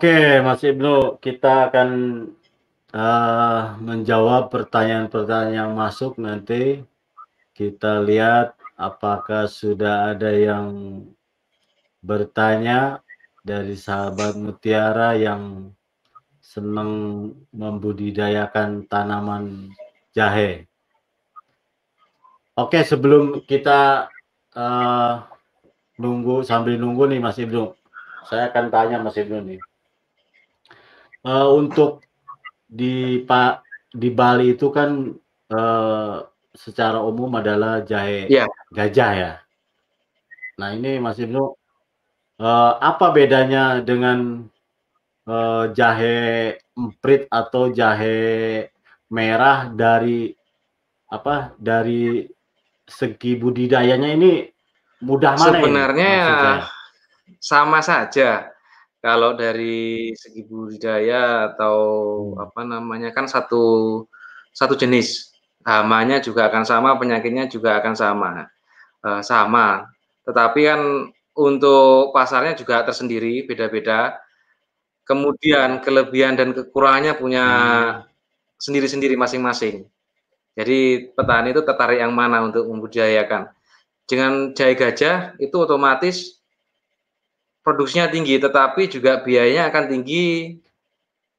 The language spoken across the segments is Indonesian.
Oke, Mas Ibnu, kita akan uh, menjawab pertanyaan-pertanyaan yang masuk nanti. Kita lihat apakah sudah ada yang bertanya dari sahabat mutiara yang senang membudidayakan tanaman jahe. Oke, sebelum kita uh, nunggu sambil nunggu nih Mas Ibnu, saya akan tanya Mas Ibnu nih uh, untuk di Pak di Bali itu kan uh, secara umum adalah jahe ya. gajah ya. Nah ini Mas Ibnu, uh, apa bedanya dengan uh, jahe emprit atau jahe merah dari apa dari segi budidayanya ini mudah mana Sebenarnya ini, sama saja kalau dari segi budidaya atau hmm. apa namanya kan satu satu jenis, hamanya juga akan sama, penyakitnya juga akan sama, uh, sama. Tetapi kan untuk pasarnya juga tersendiri, beda-beda. Kemudian kelebihan dan kekurangannya punya hmm. sendiri-sendiri masing-masing. Jadi petani itu tertarik yang mana untuk membudidayakan. Dengan jahe gajah itu otomatis produksinya tinggi, tetapi juga biayanya akan tinggi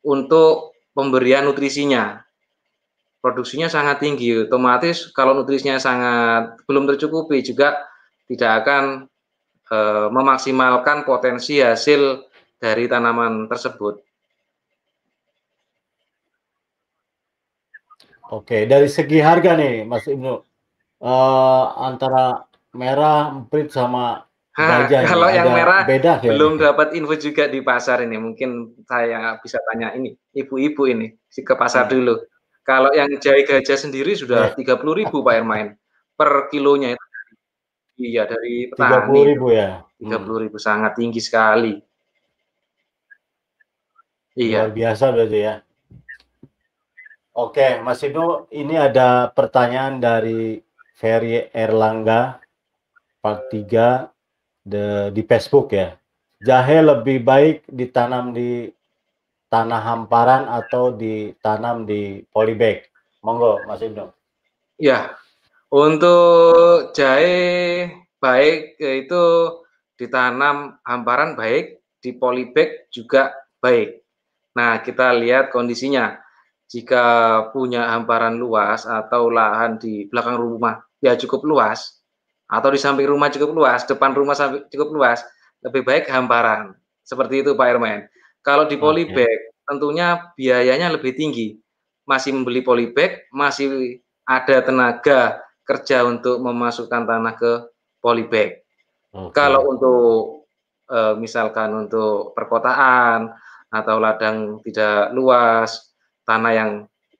untuk pemberian nutrisinya. Produksinya sangat tinggi, otomatis kalau nutrisinya sangat belum tercukupi juga tidak akan e, memaksimalkan potensi hasil dari tanaman tersebut. Oke, dari segi harga nih, Mas Ibnu, uh, antara merah, emprit sama Ha, kalau yang merah beda ya, belum gitu. dapat info juga di pasar ini. Mungkin saya bisa tanya ini, ibu-ibu ini, si ke pasar hmm. dulu. Kalau yang jahe gajah sendiri sudah eh. tiga puluh ribu Pak Ermain per kilonya itu. Iya dari petani. Tiga puluh ribu ya. Tiga puluh ribu hmm. sangat tinggi sekali. Iya. Luar biasa berarti ya. Oke, Mas Ibu, ini ada pertanyaan dari Ferry Erlangga, part 3 de, di Facebook ya. Jahe lebih baik ditanam di tanah hamparan atau ditanam di polybag? Monggo, Mas Ibnu. Ya, untuk jahe baik itu ditanam hamparan baik, di polybag juga baik. Nah, kita lihat kondisinya. Jika punya hamparan luas atau lahan di belakang rumah ya cukup luas, atau di samping rumah cukup luas, depan rumah cukup luas, lebih baik hamparan. Seperti itu Pak Ermen. Kalau di polybag okay. tentunya biayanya lebih tinggi. Masih membeli polybag, masih ada tenaga kerja untuk memasukkan tanah ke polybag. Okay. Kalau untuk e, misalkan untuk perkotaan atau ladang tidak luas, tanah yang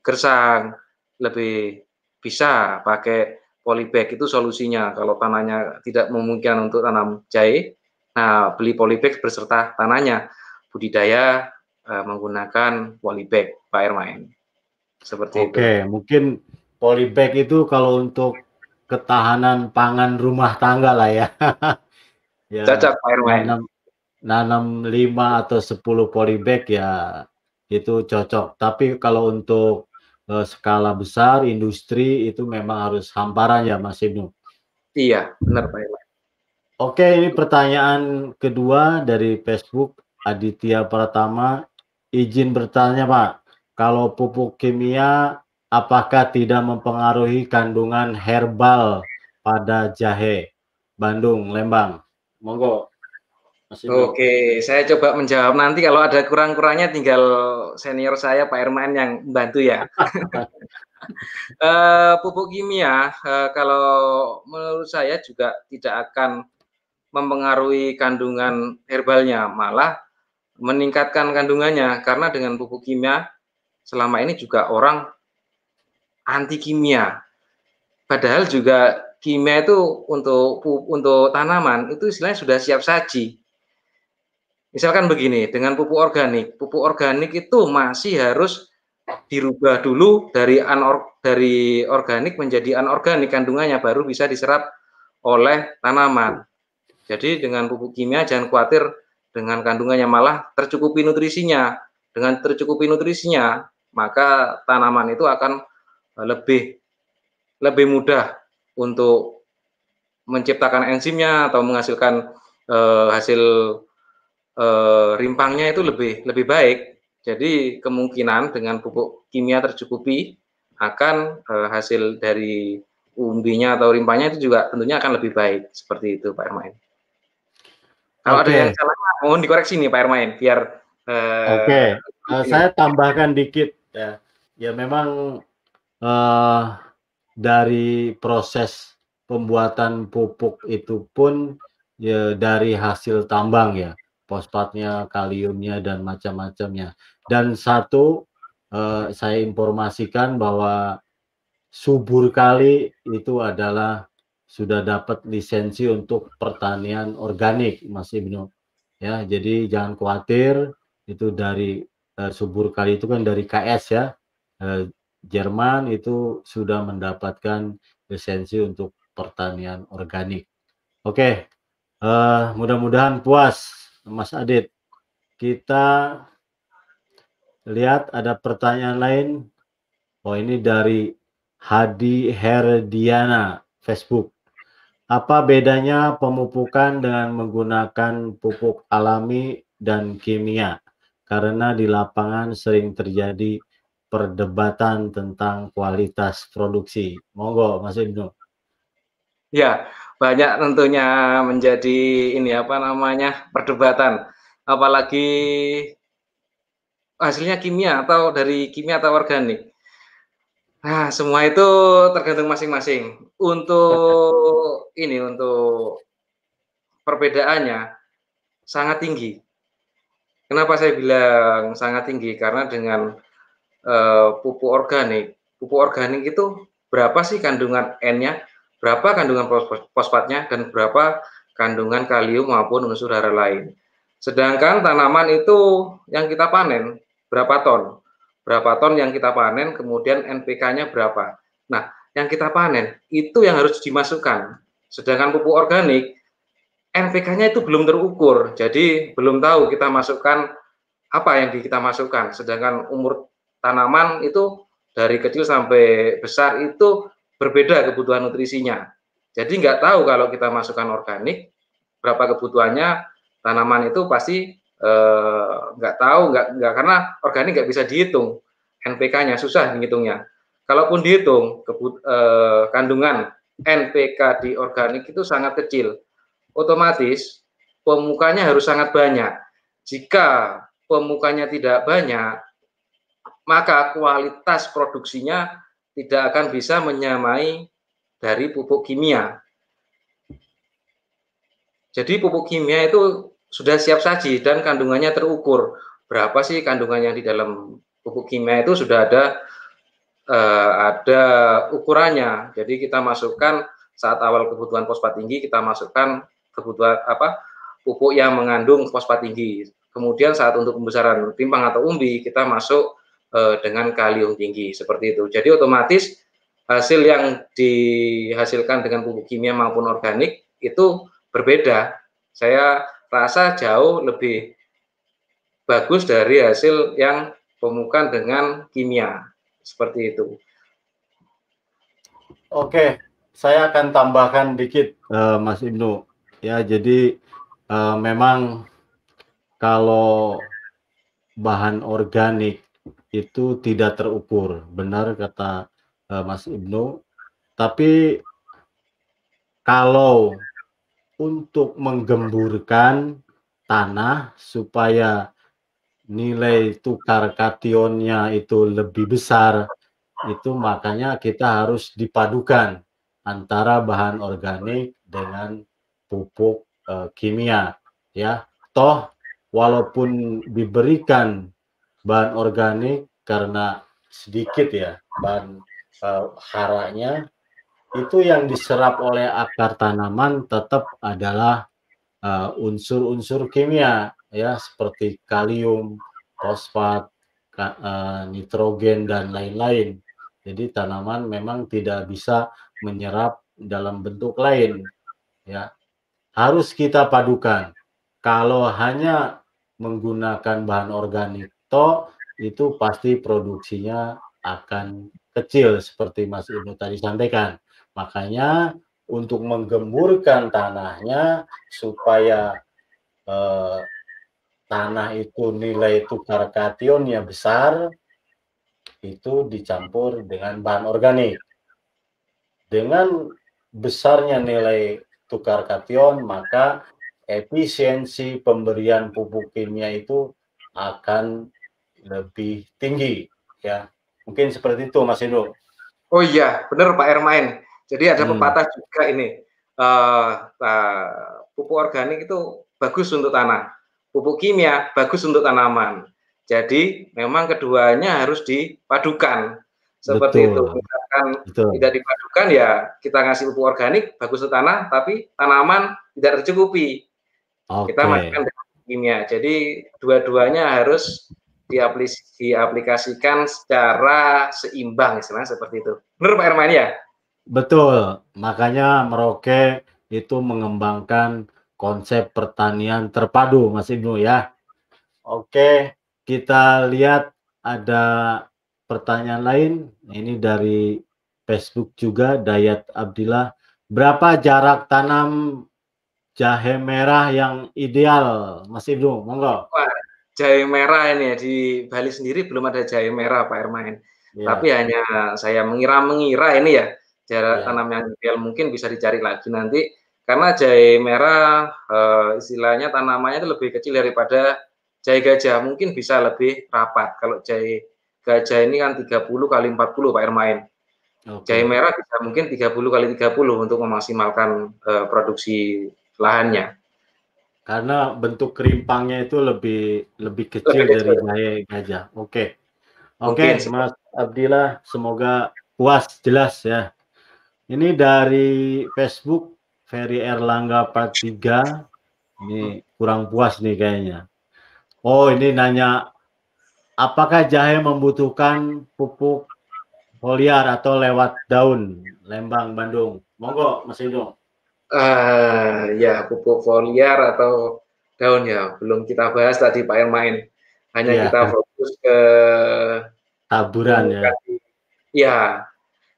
gersang, lebih bisa pakai polybag itu solusinya kalau tanahnya tidak memungkinkan untuk tanam jahe nah beli polybag beserta tanahnya budidaya uh, menggunakan polybag Pak Ermain seperti Oke, itu. Oke, mungkin polybag itu kalau untuk ketahanan pangan rumah tangga lah ya. ya Cocok Pak Ermain. Nanam, nanam 5 atau 10 polybag ya itu cocok. Tapi kalau untuk uh, skala besar industri itu memang harus hamparan ya Mas Ibnu. Iya, benar Pak. Oke, ini pertanyaan kedua dari Facebook Aditya Pratama. Izin bertanya Pak, kalau pupuk kimia apakah tidak mempengaruhi kandungan herbal pada jahe? Bandung, Lembang. Monggo. Oke, saya coba menjawab nanti kalau ada kurang-kurangnya tinggal senior saya Pak Herman yang membantu ya. uh, pupuk kimia uh, kalau menurut saya juga tidak akan mempengaruhi kandungan herbalnya, malah meningkatkan kandungannya karena dengan pupuk kimia selama ini juga orang anti kimia. Padahal juga kimia itu untuk untuk tanaman itu istilahnya sudah siap saji Misalkan begini, dengan pupuk organik, pupuk organik itu masih harus dirubah dulu dari anor dari organik menjadi anorganik kandungannya baru bisa diserap oleh tanaman. Jadi dengan pupuk kimia jangan khawatir dengan kandungannya malah tercukupi nutrisinya. Dengan tercukupi nutrisinya, maka tanaman itu akan eh, lebih lebih mudah untuk menciptakan enzimnya atau menghasilkan uh, hasil uh, rimpangnya itu lebih lebih baik. Jadi kemungkinan dengan pupuk kimia tercukupi akan uh, hasil dari umbinya atau rimpahnya itu juga tentunya akan lebih baik seperti itu Pak Ermain. Kalau okay. ada yang salah mohon dikoreksi nih Pak Ermain biar uh, Oke, okay. uh, saya tambahkan dikit ya. Ya memang uh, dari proses pembuatan pupuk itu pun ya dari hasil tambang ya, fosfatnya, kaliumnya dan macam-macamnya. Dan satu uh, saya informasikan bahwa subur kali itu adalah sudah dapat lisensi untuk pertanian organik Mas Ibnu. Ya jadi jangan khawatir itu dari uh, subur kali itu kan dari KS ya. Uh, Jerman itu sudah mendapatkan lisensi untuk pertanian organik. Oke uh, mudah-mudahan puas Mas Adit kita lihat ada pertanyaan lain oh ini dari Hadi Herdiana Facebook. Apa bedanya pemupukan dengan menggunakan pupuk alami dan kimia? Karena di lapangan sering terjadi perdebatan tentang kualitas produksi. Monggo, Mas Ibnu. Ya, banyak tentunya menjadi ini apa namanya perdebatan. Apalagi hasilnya kimia atau dari kimia atau organik Nah, semua itu tergantung masing-masing. Untuk ini, untuk perbedaannya sangat tinggi. Kenapa saya bilang sangat tinggi? Karena dengan uh, pupuk organik, pupuk organik itu berapa sih kandungan N-nya, berapa kandungan fosfatnya, dan berapa kandungan kalium maupun unsur hara lain. Sedangkan tanaman itu yang kita panen berapa ton? berapa ton yang kita panen, kemudian NPK-nya berapa. Nah, yang kita panen itu yang harus dimasukkan. Sedangkan pupuk organik, NPK-nya itu belum terukur, jadi belum tahu kita masukkan apa yang kita masukkan. Sedangkan umur tanaman itu dari kecil sampai besar itu berbeda kebutuhan nutrisinya. Jadi nggak tahu kalau kita masukkan organik berapa kebutuhannya tanaman itu pasti Eh, nggak tahu nggak nggak karena organik nggak bisa dihitung NPK-nya susah menghitungnya. Kalaupun dihitung kebut, uh, kandungan NPK di organik itu sangat kecil, otomatis pemukanya harus sangat banyak. Jika pemukanya tidak banyak, maka kualitas produksinya tidak akan bisa menyamai dari pupuk kimia. Jadi pupuk kimia itu sudah siap saji dan kandungannya terukur. Berapa sih kandungannya di dalam pupuk kimia itu sudah ada uh, ada ukurannya. Jadi kita masukkan saat awal kebutuhan fosfat tinggi kita masukkan kebutuhan apa pupuk yang mengandung fosfat tinggi. Kemudian saat untuk pembesaran timpang atau umbi kita masuk uh, dengan kalium tinggi seperti itu. Jadi otomatis hasil yang dihasilkan dengan pupuk kimia maupun organik itu berbeda. Saya rasa jauh lebih bagus dari hasil yang pemukan dengan kimia. Seperti itu. Oke, saya akan tambahkan dikit uh, Mas Ibnu. Ya, jadi uh, memang kalau bahan organik itu tidak terukur, benar kata uh, Mas Ibnu. Tapi kalau untuk menggemburkan tanah supaya nilai tukar kationnya itu lebih besar itu makanya kita harus dipadukan antara bahan organik dengan pupuk e, kimia ya toh walaupun diberikan bahan organik karena sedikit ya bahan e, haranya itu yang diserap oleh akar tanaman tetap adalah eh, unsur-unsur uh, kimia ya seperti kalium, fosfat, uh, nitrogen dan lain-lain. Jadi tanaman memang tidak bisa menyerap dalam bentuk lain ya. Harus kita padukan kalau hanya menggunakan bahan organik toh itu pasti produksinya akan kecil seperti Mas Ibnu tadi sampaikan. Makanya untuk menggemburkan tanahnya supaya eh, tanah itu nilai tukar kationnya besar itu dicampur dengan bahan organik. Dengan besarnya nilai tukar kation maka efisiensi pemberian pupuk kimia itu akan lebih tinggi ya. Mungkin seperti itu Mas Indo oh iya benar Pak Ermain jadi ada hmm. pepatah juga ini. Uh, uh, pupuk organik itu bagus untuk tanah. Pupuk kimia bagus untuk tanaman. Jadi memang keduanya harus dipadukan. Seperti Betul. itu misalkan Betul. tidak dipadukan ya kita ngasih pupuk organik bagus untuk tanah tapi tanaman tidak tercukupi. Okay. kita masukkan kimia. Jadi dua-duanya harus diaplikasikan secara seimbang istilahnya seperti itu. Benar Pak Herman ya? Betul. Makanya Merauke itu mengembangkan konsep pertanian terpadu Mas Ibnu ya. Oke, kita lihat ada pertanyaan lain. Ini dari Facebook juga Dayat Abdillah. Berapa jarak tanam jahe merah yang ideal Mas Ibnu? Monggo. Wah, jahe merah ini ya di Bali sendiri belum ada jahe merah Pak Ermain. Yeah. Tapi hanya saya mengira-mengira ini ya jarak yeah. tanam yang ideal mungkin bisa dicari lagi nanti karena jahe merah uh, istilahnya tanamannya itu lebih kecil daripada jahe gajah mungkin bisa lebih rapat. Kalau jahe gajah ini kan 30 kali 40 Pak Ermain. Okay. Jahe merah bisa mungkin 30 kali 30 untuk memaksimalkan uh, produksi lahannya karena bentuk kerimpangnya itu lebih lebih kecil lebih dari jahe gajah. Oke. Oke, okay, Mas Abdillah, semoga puas jelas ya. Ini dari Facebook Ferry Erlangga part 3. Ini kurang puas nih kayaknya. Oh, ini nanya apakah jahe membutuhkan pupuk foliar atau lewat daun Lembang Bandung? Monggo Mas Indung uh, ya pupuk foliar atau daun ya. Belum kita bahas tadi Pak Ermain. Hanya ya. kita fokus ke taburan ya. Ya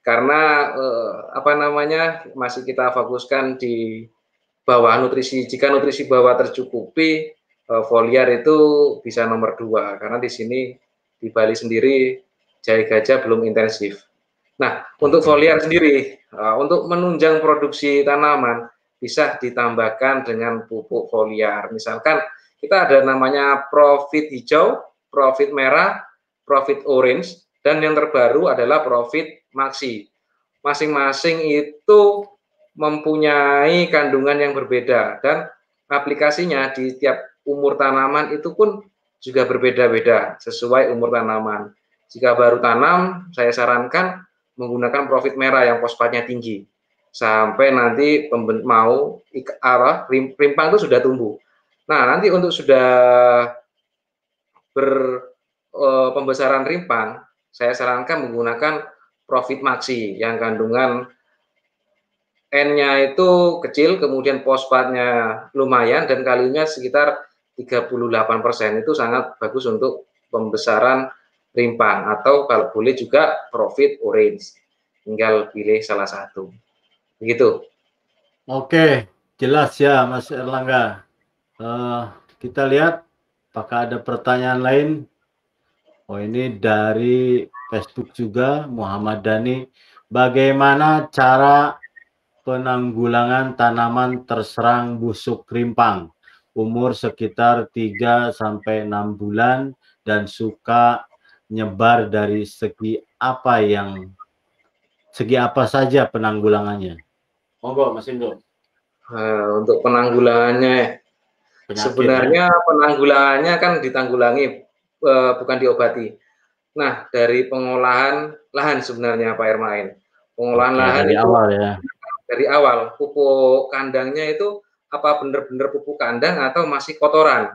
karena uh, apa namanya masih kita fokuskan di bawah nutrisi jika nutrisi bawah tercukupi uh, foliar itu bisa nomor dua. Karena di sini di Bali sendiri jahe gajah belum intensif Nah, untuk foliar sendiri, uh, untuk menunjang produksi tanaman bisa ditambahkan dengan pupuk foliar. Misalkan kita ada namanya profit hijau, profit merah, profit orange, dan yang terbaru adalah profit maxi. Masing-masing itu mempunyai kandungan yang berbeda dan aplikasinya di tiap umur tanaman itu pun juga berbeda-beda sesuai umur tanaman. Jika baru tanam, saya sarankan menggunakan profit merah yang fosfatnya tinggi sampai nanti mau arah rimpang itu sudah tumbuh. Nah, nanti untuk sudah ber e, pembesaran rimpang, saya sarankan menggunakan profit maxi yang kandungan N-nya itu kecil, kemudian fosfatnya lumayan dan kalinya sekitar 38% itu sangat bagus untuk pembesaran rimpang atau kalau boleh juga profit orange. Tinggal pilih salah satu. Begitu. Oke, jelas ya Mas Erlangga. Uh, kita lihat apakah ada pertanyaan lain. Oh ini dari Facebook juga Muhammad Dani. Bagaimana cara penanggulangan tanaman terserang busuk rimpang? Umur sekitar 3 sampai 6 bulan dan suka nyebar dari segi apa yang segi apa saja penanggulangannya? Monggo Mas Indo. Nah, untuk penanggulangannya Penyakit, sebenarnya ya? penanggulangannya kan ditanggulangi uh, bukan diobati. Nah, dari pengolahan lahan sebenarnya Pak Ermain. Pengolahan Oke, lahan dari itu awal ya. Dari awal pupuk kandangnya itu apa benar-benar pupuk kandang atau masih kotoran?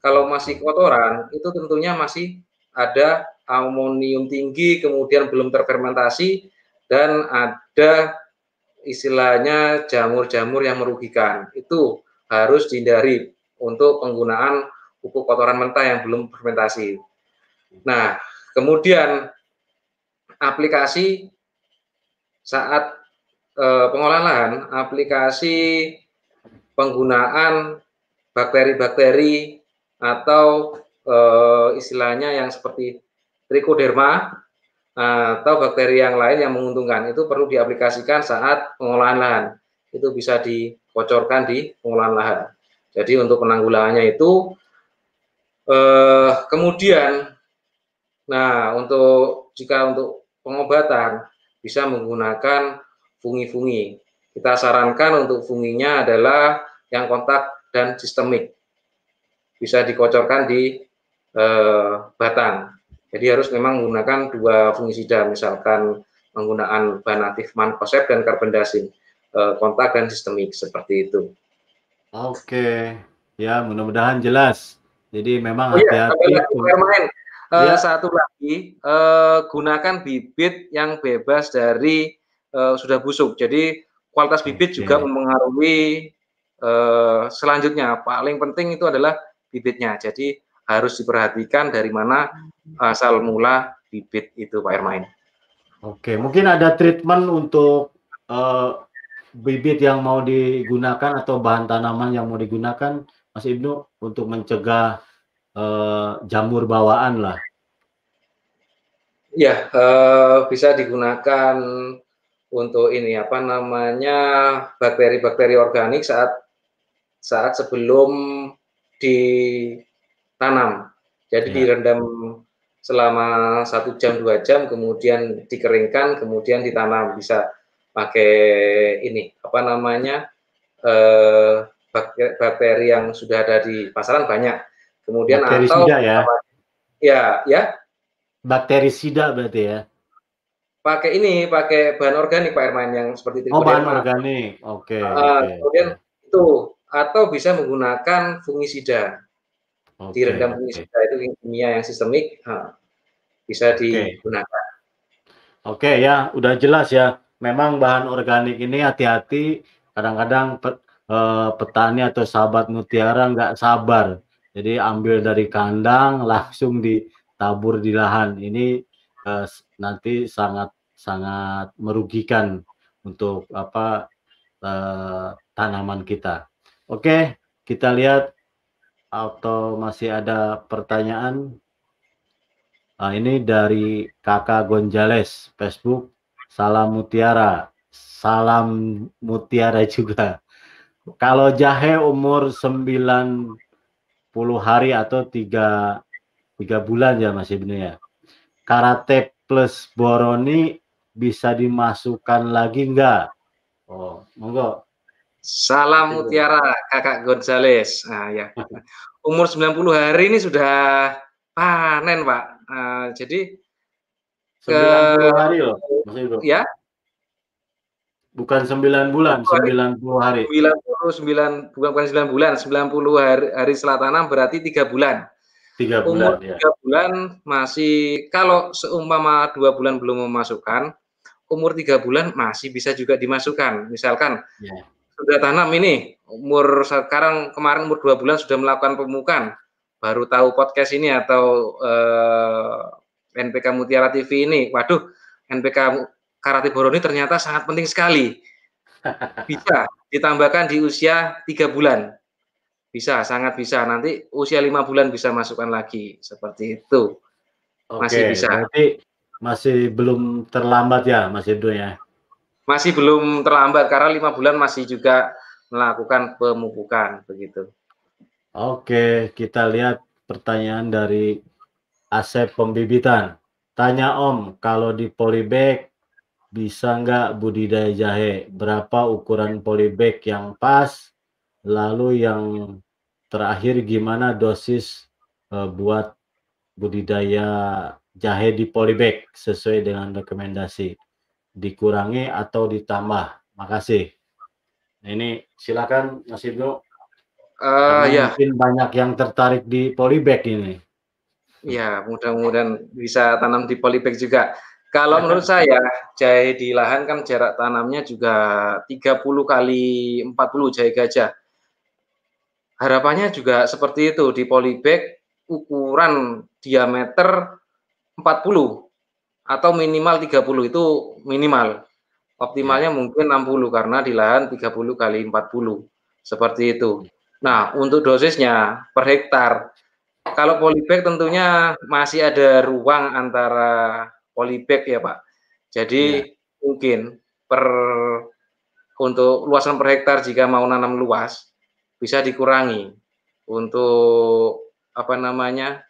Kalau masih kotoran itu tentunya masih ada amonium tinggi, kemudian belum terfermentasi, dan ada istilahnya jamur-jamur yang merugikan. Itu harus dihindari untuk penggunaan pupuk kotoran mentah yang belum fermentasi. Nah, kemudian aplikasi saat eh, pengolahan lahan, aplikasi penggunaan bakteri-bakteri atau eh, istilahnya yang seperti trichoderma atau bakteri yang lain yang menguntungkan itu perlu diaplikasikan saat pengolahan lahan. Itu bisa dibocorkan di pengolahan lahan. Jadi untuk penanggulangannya itu eh, kemudian nah untuk jika untuk pengobatan bisa menggunakan fungi-fungi. Kita sarankan untuk funginya adalah yang kontak dan sistemik. Bisa dikocorkan di eh, batang. Jadi harus memang menggunakan dua fungisida, misalkan menggunakan bahan aktif mankosep dan karbendasin, eh, kontak dan sistemik seperti itu. Oke, ya mudah-mudahan jelas. Jadi memang oh, iya, hati-hati. Ya, main. Uh, ya. Satu lagi, uh, gunakan bibit yang bebas dari uh, sudah busuk. Jadi kualitas bibit okay. juga mempengaruhi uh, selanjutnya. Paling penting itu adalah bibitnya. Jadi harus diperhatikan dari mana asal mula bibit itu Pak Ermain. Oke, mungkin ada treatment untuk uh, bibit yang mau digunakan atau bahan tanaman yang mau digunakan, Mas Ibnu, untuk mencegah uh, jamur bawaan lah. Ya, uh, bisa digunakan untuk ini apa namanya bakteri-bakteri organik saat saat sebelum ditanam. Jadi ya. direndam selama satu jam dua jam, kemudian dikeringkan, kemudian ditanam. Bisa pakai ini apa namanya eh, bakteri, yang sudah ada di pasaran banyak. Kemudian bakteri atau sida ya. Ya, ya. Bakteri sida berarti ya. Pakai ini, pakai bahan organik Pak Erman yang seperti itu. Oh, bahan organik. Oke. Okay, uh, okay. Kemudian itu atau bisa menggunakan fungisida okay, direndam okay. itu kimia yang sistemik ha, bisa digunakan. Oke okay, ya, udah jelas ya. Memang bahan organik ini hati-hati. Kadang-kadang pe, eh, petani atau sahabat mutiara nggak sabar. Jadi ambil dari kandang langsung ditabur di lahan. Ini eh, nanti sangat sangat merugikan untuk apa eh, tanaman kita. Oke, kita lihat atau masih ada pertanyaan? Nah, ini dari Kakak Gonjales Facebook. Salam Mutiara. Salam Mutiara juga. Kalau jahe umur 90 hari atau 3 3 bulan ya masih benar ya. Karate plus boroni bisa dimasukkan lagi enggak? Oh, monggo Salam Mutiara, Kakak Gonzales. Nah, ya. Umur 90 hari ini sudah panen, Pak. Uh, jadi 90 ke, hari loh, Mas Ibu. Ya. Bukan 9 bulan, 90 hari. 99 bukan bukan 9 bulan, 90 hari, hari setelah tanam berarti 3 bulan. 3 bulan, Umur ya. 3 bulan masih kalau seumpama 2 bulan belum memasukkan, umur 3 bulan masih bisa juga dimasukkan. Misalkan ya sudah tanam ini. Umur sekarang kemarin umur dua bulan sudah melakukan pemukan baru tahu podcast ini atau eh, NPK Mutiara TV ini. Waduh NPK Karate Boroni ternyata sangat penting sekali. Bisa ditambahkan di usia tiga bulan. Bisa sangat bisa. Nanti usia lima bulan bisa masukkan lagi. Seperti itu. Masih Oke, bisa. berarti masih belum terlambat ya Mas Ibnu ya masih belum terlambat karena lima bulan masih juga melakukan pemupukan begitu. Oke, kita lihat pertanyaan dari Asep Pembibitan. Tanya Om, kalau di polybag bisa nggak budidaya jahe? Berapa ukuran polybag yang pas? Lalu yang terakhir gimana dosis uh, buat budidaya jahe di polybag sesuai dengan rekomendasi? Dikurangi atau ditambah? Makasih. Nah, ini silakan Mas Ibnu. Uh, ya. Mungkin banyak yang tertarik di polybag ini. Ya, mudah-mudahan bisa tanam di polybag juga. Kalau menurut saya, jahe di lahan kan jarak tanamnya juga 30 kali 40 jahe gajah. harapannya juga seperti itu di polybag ukuran diameter 40 atau minimal 30 itu minimal. Optimalnya ya. mungkin 60 karena di lahan 30 kali 40 seperti itu. Nah, untuk dosisnya per hektar kalau polybag tentunya masih ada ruang antara polybag ya Pak. Jadi ya. mungkin per untuk luasan per hektar jika mau nanam luas bisa dikurangi untuk apa namanya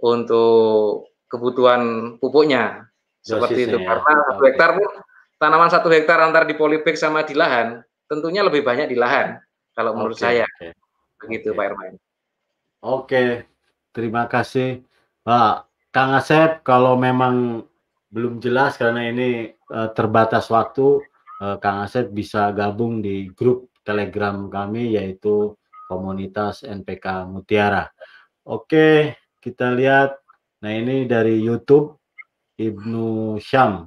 untuk kebutuhan pupuknya seperti itu ya. karena satu hektar pun tanaman satu hektar antara di polybag sama di lahan tentunya lebih banyak di lahan kalau menurut okay, saya okay. begitu okay. Pak Irman. Oke, Terima kasih. Pak Kang Asep, kalau memang belum jelas karena ini uh, terbatas waktu, uh, Kang Asep bisa gabung di grup Telegram kami yaitu komunitas NPK Mutiara. Oke, kita lihat. Nah, ini dari YouTube Ibnu Syam.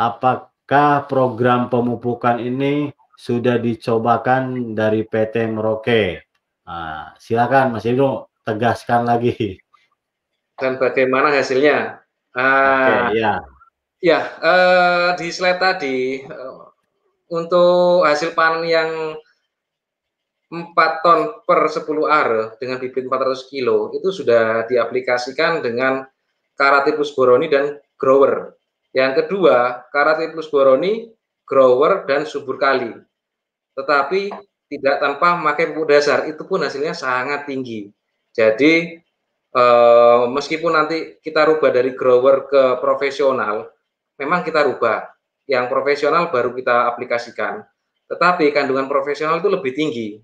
Apakah program pemupukan ini sudah dicobakan dari PT Merauke? Nah, silakan Mas Ibnu tegaskan lagi. Dan bagaimana hasilnya? Uh, okay, ya. Ya, uh, di slide tadi uh, untuk hasil panen yang 4 ton per 10 are dengan bibit 400 kilo itu sudah diaplikasikan dengan Karatipus boroni dan grower. Yang kedua, Karatipus boroni, grower dan subur kali. Tetapi tidak tanpa memakai pupuk dasar, itu pun hasilnya sangat tinggi. Jadi uh, meskipun nanti kita rubah dari grower ke profesional, memang kita rubah. Yang profesional baru kita aplikasikan. Tetapi kandungan profesional itu lebih tinggi.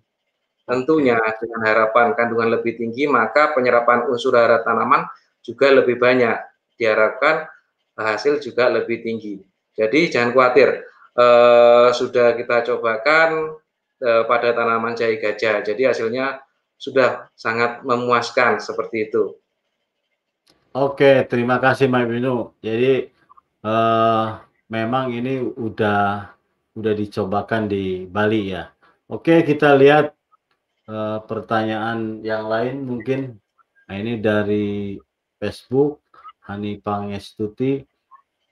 Tentunya dengan harapan kandungan lebih tinggi, maka penyerapan unsur hara tanaman juga lebih banyak. Diharapkan hasil juga lebih tinggi. Jadi jangan khawatir, eh, sudah kita cobakan eh, pada tanaman jahe gajah. Jadi hasilnya sudah sangat memuaskan seperti itu. Oke, terima kasih Mbak Binu. Jadi uh, memang ini udah udah dicobakan di Bali ya. Oke, kita lihat uh, pertanyaan yang lain mungkin. Nah, ini dari Facebook Hani Pangestuti.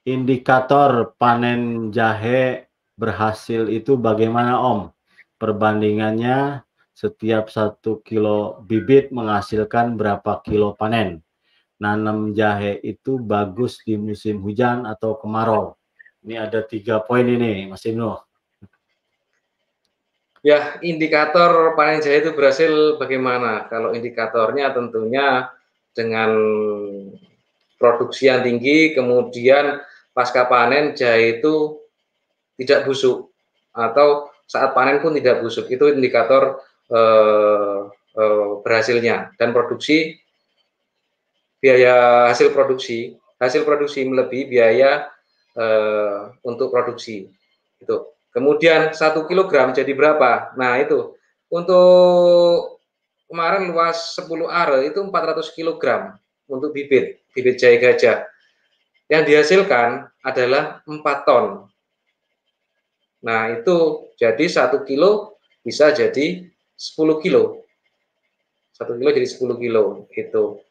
Indikator panen jahe berhasil itu bagaimana Om? Perbandingannya setiap satu kilo bibit menghasilkan berapa kilo panen. Nanam jahe itu bagus di musim hujan atau kemarau. Ini ada tiga poin ini, Mas Ibnu. Ya, indikator panen jahe itu berhasil bagaimana? Kalau indikatornya tentunya dengan produksi yang tinggi, kemudian pasca panen jahe itu tidak busuk atau saat panen pun tidak busuk. Itu indikator eh, eh, berhasilnya dan produksi biaya hasil produksi hasil produksi melebihi biaya eh, untuk produksi itu kemudian satu kilogram jadi berapa nah itu untuk kemarin luas 10 are itu 400 kilogram untuk bibit bibit jahe gajah yang dihasilkan adalah 4 ton nah itu jadi satu kilo bisa jadi 10 kilo. Satu kilo jadi 10 kilo gitu.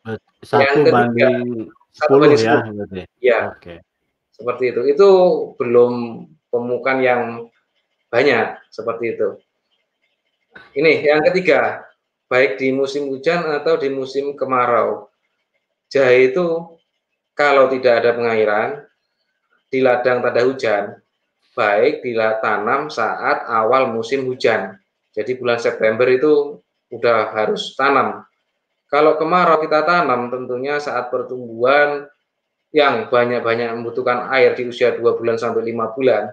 Satu yang ketiga, banding 10 satu banding 10. ya. Berarti. Ya. Oke. Seperti itu. Itu belum pemukan yang banyak seperti itu. Ini yang ketiga, baik di musim hujan atau di musim kemarau. Jahe itu kalau tidak ada pengairan di ladang tanda hujan, baik bila tanam saat awal musim hujan. Jadi bulan September itu udah harus tanam. Kalau kemarau kita tanam tentunya saat pertumbuhan yang banyak-banyak membutuhkan air di usia 2 bulan sampai 5 bulan,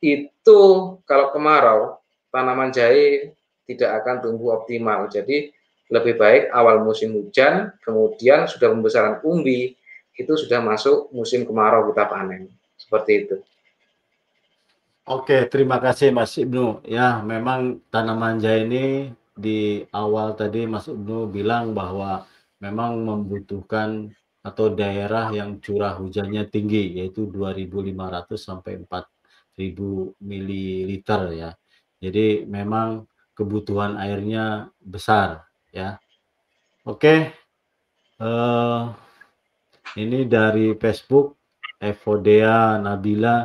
itu kalau kemarau tanaman jahe tidak akan tumbuh optimal. Jadi lebih baik awal musim hujan, kemudian sudah pembesaran umbi, itu sudah masuk musim kemarau kita panen. Seperti itu. Oke, terima kasih Mas Ibnu. Ya, memang tanaman jahe ini di awal tadi Mas Ibnu bilang bahwa memang membutuhkan atau daerah yang curah hujannya tinggi yaitu 2.500 sampai 4.000 ml ya. Jadi memang kebutuhan airnya besar ya. Oke. Uh, ini dari Facebook Evodea Nabila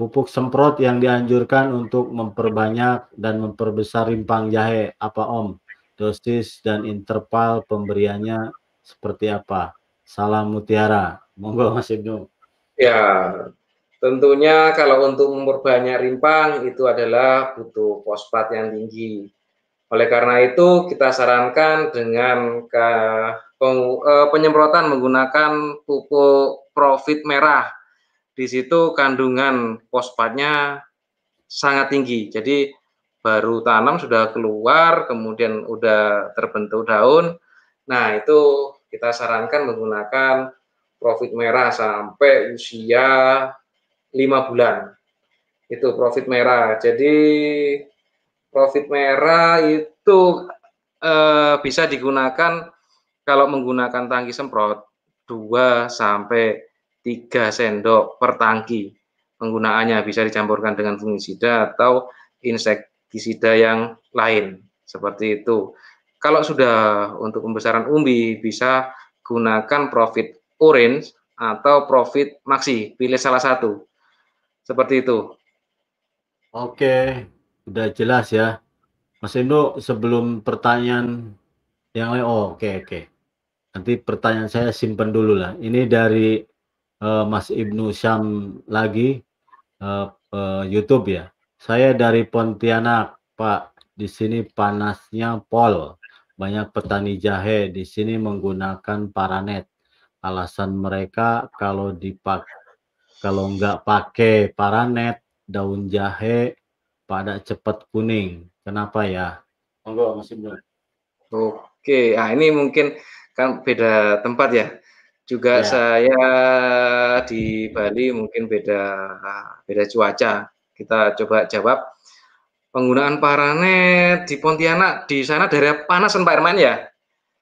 pupuk semprot yang dianjurkan untuk memperbanyak dan memperbesar rimpang jahe apa Om? Dosis dan interval pemberiannya seperti apa? Salam Mutiara. Monggo Mas Ibnu. Ya, tentunya kalau untuk memperbanyak rimpang itu adalah butuh fosfat yang tinggi. Oleh karena itu kita sarankan dengan ke, penyemprotan menggunakan pupuk profit merah. Di situ kandungan fosfatnya sangat tinggi. Jadi baru tanam sudah keluar, kemudian udah terbentuk daun. Nah, itu kita sarankan menggunakan profit merah sampai usia lima bulan. Itu profit merah. Jadi profit merah itu eh, bisa digunakan kalau menggunakan tangki semprot 2 sampai 3 sendok per tangki. Penggunaannya bisa dicampurkan dengan fungisida atau insektisida yang lain seperti itu. Kalau sudah untuk pembesaran umbi bisa gunakan profit orange atau profit maxi, pilih salah satu. Seperti itu. Oke, udah jelas ya. Mas Indo sebelum pertanyaan yang lain, oh oke oke. Nanti pertanyaan saya simpan dulu lah. Ini dari uh, Mas Ibnu Syam lagi uh, uh, YouTube ya. Saya dari Pontianak, Pak. Di sini panasnya pol. Banyak petani jahe di sini menggunakan paranet alasan mereka kalau dipak kalau nggak pakai paranet daun jahe pada cepat kuning. Kenapa ya? Monggo Mas Ibnu. Oke, ah ini mungkin kan beda tempat ya. Juga ya. saya di Bali mungkin beda beda cuaca. Kita coba jawab. Penggunaan paranet di Pontianak di sana daerah panas Pak Herman ya?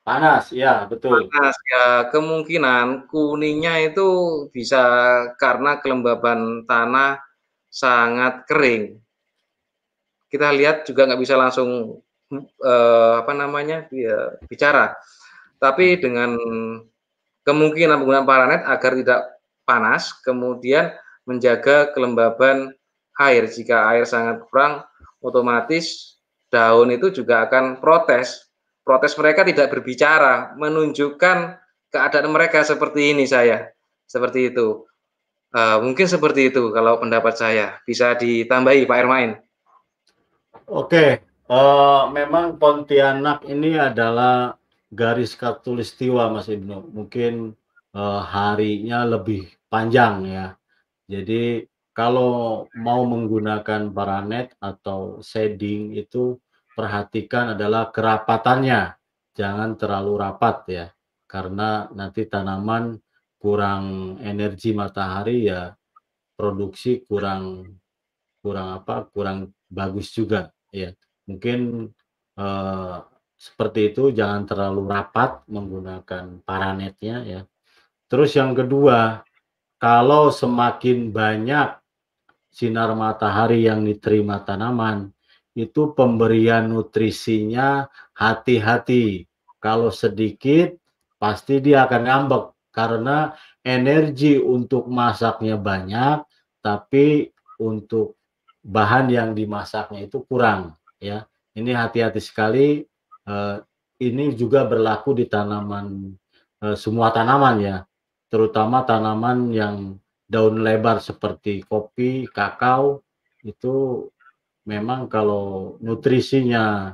Panas, ya betul. Panas ya, kemungkinan kuningnya itu bisa karena kelembaban tanah sangat kering. Kita lihat juga nggak bisa langsung eh, apa namanya ya, bicara, tapi dengan kemungkinan menggunakan paranet agar tidak panas, kemudian menjaga kelembaban air. Jika air sangat kurang, otomatis daun itu juga akan protes protes mereka tidak berbicara, menunjukkan keadaan mereka seperti ini saya, seperti itu. Uh, mungkin seperti itu kalau pendapat saya. Bisa ditambahi Pak Ermain. Oke, uh, memang Pontianak ini adalah garis katulistiwa Mas Ibnu. Mungkin uh, harinya lebih panjang ya. Jadi kalau mau menggunakan paranet atau shading itu perhatikan adalah kerapatannya. Jangan terlalu rapat ya. Karena nanti tanaman kurang energi matahari ya produksi kurang kurang apa? kurang bagus juga ya. Mungkin eh, seperti itu jangan terlalu rapat menggunakan paranetnya ya. Terus yang kedua, kalau semakin banyak sinar matahari yang diterima tanaman, itu pemberian nutrisinya hati-hati. Kalau sedikit pasti dia akan ngambek karena energi untuk masaknya banyak tapi untuk bahan yang dimasaknya itu kurang ya. Ini hati-hati sekali uh, ini juga berlaku di tanaman uh, semua tanaman ya, terutama tanaman yang daun lebar seperti kopi, kakao itu memang kalau nutrisinya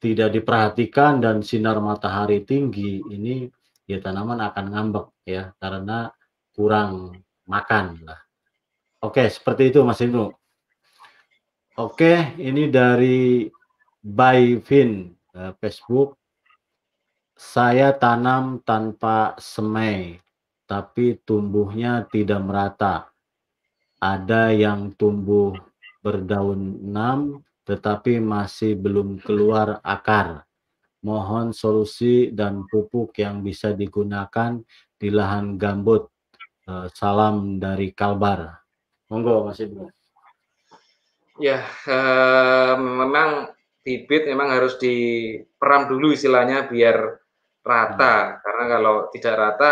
tidak diperhatikan dan sinar matahari tinggi ini ya tanaman akan ngambek ya karena kurang makan lah. Oke, seperti itu Mas Ibnu. Oke, ini dari By Vin uh, Facebook. Saya tanam tanpa semai, tapi tumbuhnya tidak merata. Ada yang tumbuh berdaun enam tetapi masih belum keluar akar. Mohon solusi dan pupuk yang bisa digunakan di lahan gambut. Eh, salam dari Kalbar. Monggo Mas Ibnu. Ya, eh, memang bibit memang harus diperam dulu istilahnya biar rata. Karena kalau tidak rata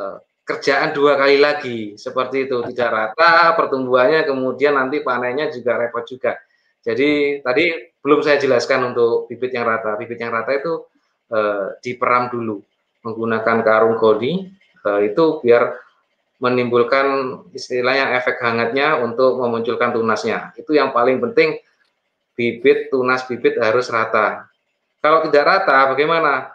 eh, kerjaan dua kali lagi seperti itu tidak rata pertumbuhannya kemudian nanti panennya juga repot juga. Jadi tadi belum saya jelaskan untuk bibit yang rata. Bibit yang rata itu eh, diperam dulu menggunakan karung goni eh, itu biar menimbulkan istilahnya efek hangatnya untuk memunculkan tunasnya. Itu yang paling penting bibit tunas bibit harus rata. Kalau tidak rata bagaimana?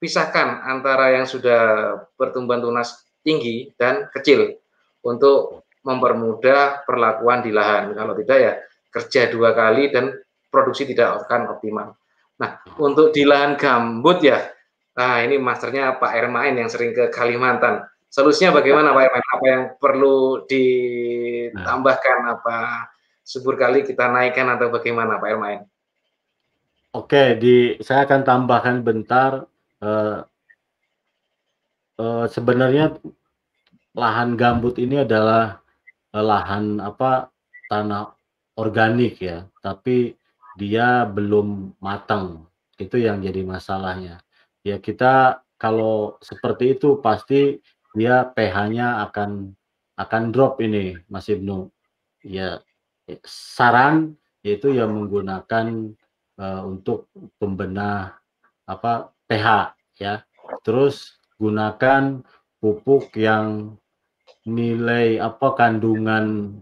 Pisahkan antara yang sudah pertumbuhan tunas tinggi dan kecil untuk mempermudah perlakuan di lahan. Kalau tidak ya kerja dua kali dan produksi tidak akan optimal. Nah, untuk di lahan gambut ya, nah ini masternya Pak Ermain yang sering ke Kalimantan. Solusinya bagaimana Pak Irman? Apa yang perlu ditambahkan? Apa subur kali kita naikkan atau bagaimana Pak Irman? Oke, di saya akan tambahkan bentar. Uh, uh, sebenarnya lahan gambut ini adalah uh, lahan apa tanah organik ya, tapi dia belum matang. Itu yang jadi masalahnya. Ya kita kalau seperti itu pasti dia pH-nya akan akan drop ini Mas Ibnu. Ya saran yaitu yang menggunakan uh, untuk pembenah apa pH ya. Terus gunakan pupuk yang nilai apa kandungan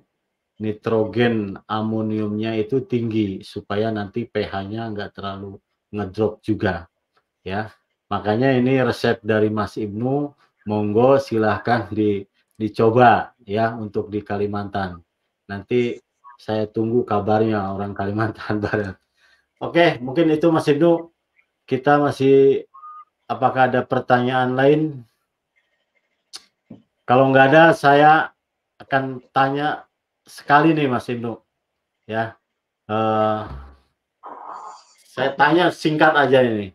nitrogen amoniumnya itu tinggi supaya nanti pH-nya enggak terlalu ngedrop juga ya. Makanya ini resep dari Mas Ibnu monggo silahkan di, dicoba ya untuk di Kalimantan. Nanti saya tunggu kabarnya orang Kalimantan Barat. Oke, mungkin itu Mas Ibnu. Kita masih apakah ada pertanyaan lain? Kalau nggak ada, saya akan tanya sekali nih Mas Ibnu. Ya, uh, saya tanya singkat aja ini.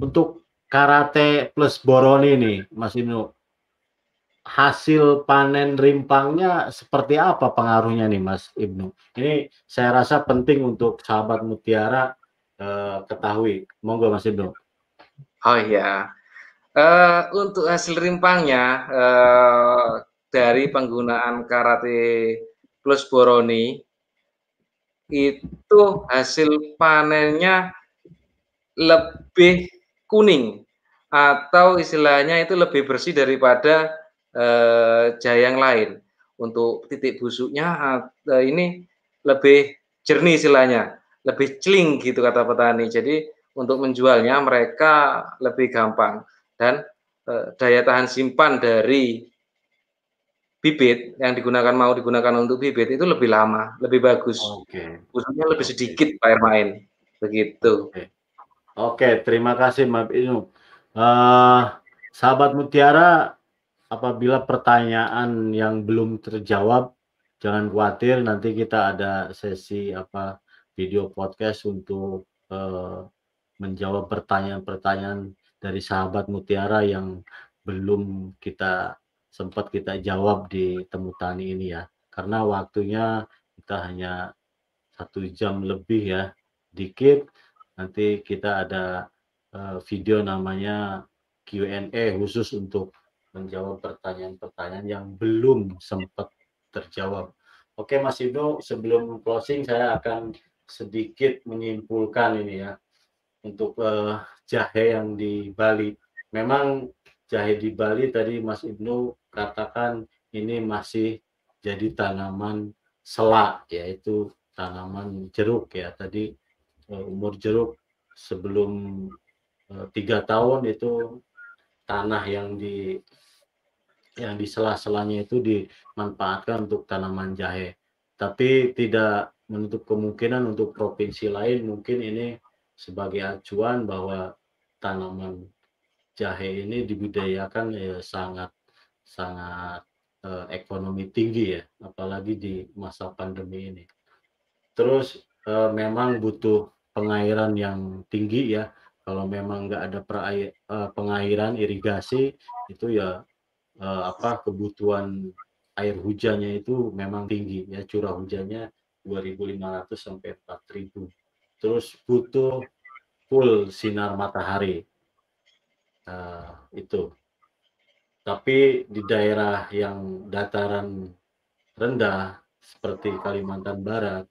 Untuk karate plus boroni nih, Mas Ibnu. Hasil panen rimpangnya seperti apa pengaruhnya nih, Mas Ibnu? Ini saya rasa penting untuk sahabat mutiara eh, ketahui. Monggo, Mas Ibnu. Oh iya, uh, untuk hasil rimpangnya uh, dari penggunaan karate plus boroni itu hasil panennya lebih kuning atau istilahnya itu lebih bersih daripada eh, jahe yang lain. Untuk titik busuknya eh, ini lebih jernih istilahnya, lebih celing gitu kata petani. Jadi untuk menjualnya mereka lebih gampang dan eh, daya tahan simpan dari bibit yang digunakan mau digunakan untuk bibit itu lebih lama, lebih bagus. Oke. Busuknya lebih sedikit Pak Ermain. Begitu. Oke. Oke, terima kasih Mbak Inu. Uh, sahabat Mutiara, apabila pertanyaan yang belum terjawab, jangan khawatir. Nanti kita ada sesi apa video podcast untuk uh, menjawab pertanyaan-pertanyaan dari sahabat Mutiara yang belum kita sempat kita jawab di temu tani ini ya. Karena waktunya kita hanya satu jam lebih ya, dikit nanti kita ada uh, video namanya Q&A khusus untuk menjawab pertanyaan-pertanyaan yang belum sempat terjawab. Oke Mas Ibnu, sebelum closing saya akan sedikit menyimpulkan ini ya untuk uh, jahe yang di Bali. Memang jahe di Bali tadi Mas Ibnu katakan ini masih jadi tanaman selak yaitu tanaman jeruk ya tadi uh, umur jeruk sebelum uh, tiga tahun itu tanah yang di yang di sela-selanya itu dimanfaatkan untuk tanaman jahe. Tapi tidak menutup kemungkinan untuk provinsi lain mungkin ini sebagai acuan bahwa tanaman jahe ini dibudidayakan ya sangat sangat eh, ekonomi tinggi ya, apalagi di masa pandemi ini. Terus eh, memang butuh pengairan yang tinggi ya. Kalau memang nggak ada perair, uh, pengairan irigasi itu ya uh, apa kebutuhan air hujannya itu memang tinggi ya curah hujannya 2.500 sampai 4.000 terus butuh full sinar matahari. Uh, itu. Tapi di daerah yang dataran rendah seperti Kalimantan Barat,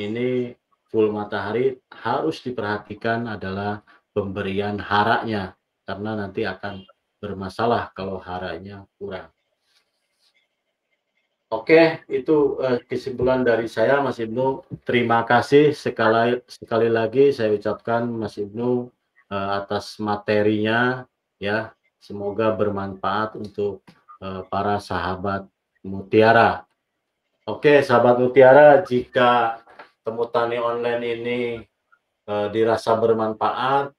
ini full matahari harus diperhatikan adalah pemberian haraknya karena nanti akan bermasalah kalau haraknya kurang. Oke, itu uh, kesimpulan dari saya, Mas Ibnu. Terima kasih sekali sekali lagi saya ucapkan Mas Ibnu uh, atas materinya, ya. Semoga bermanfaat untuk uh, para sahabat Mutiara. Oke, sahabat Mutiara, jika temu tani online ini uh, dirasa bermanfaat,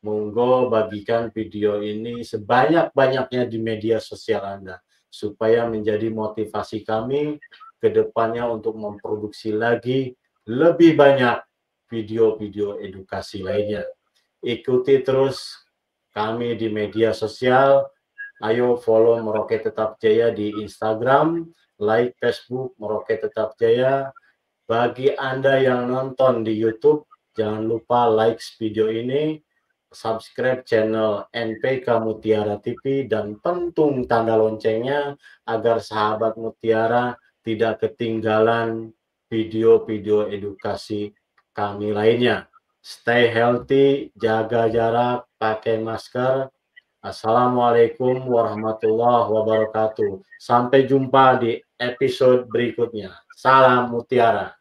monggo bagikan video ini sebanyak-banyaknya di media sosial Anda supaya menjadi motivasi kami ke depannya untuk memproduksi lagi lebih banyak video-video edukasi lainnya. Ikuti terus kami di media sosial. Ayo follow Meroke Tetap Jaya di Instagram, like Facebook Meroke Tetap Jaya. Bagi Anda yang nonton di YouTube, jangan lupa like video ini subscribe channel NPK Mutiara TV dan pentung tanda loncengnya agar sahabat Mutiara tidak ketinggalan video-video edukasi kami lainnya. Stay healthy, jaga jarak, pakai masker. Assalamualaikum warahmatullahi wabarakatuh. Sampai jumpa di episode berikutnya. Salam Mutiara.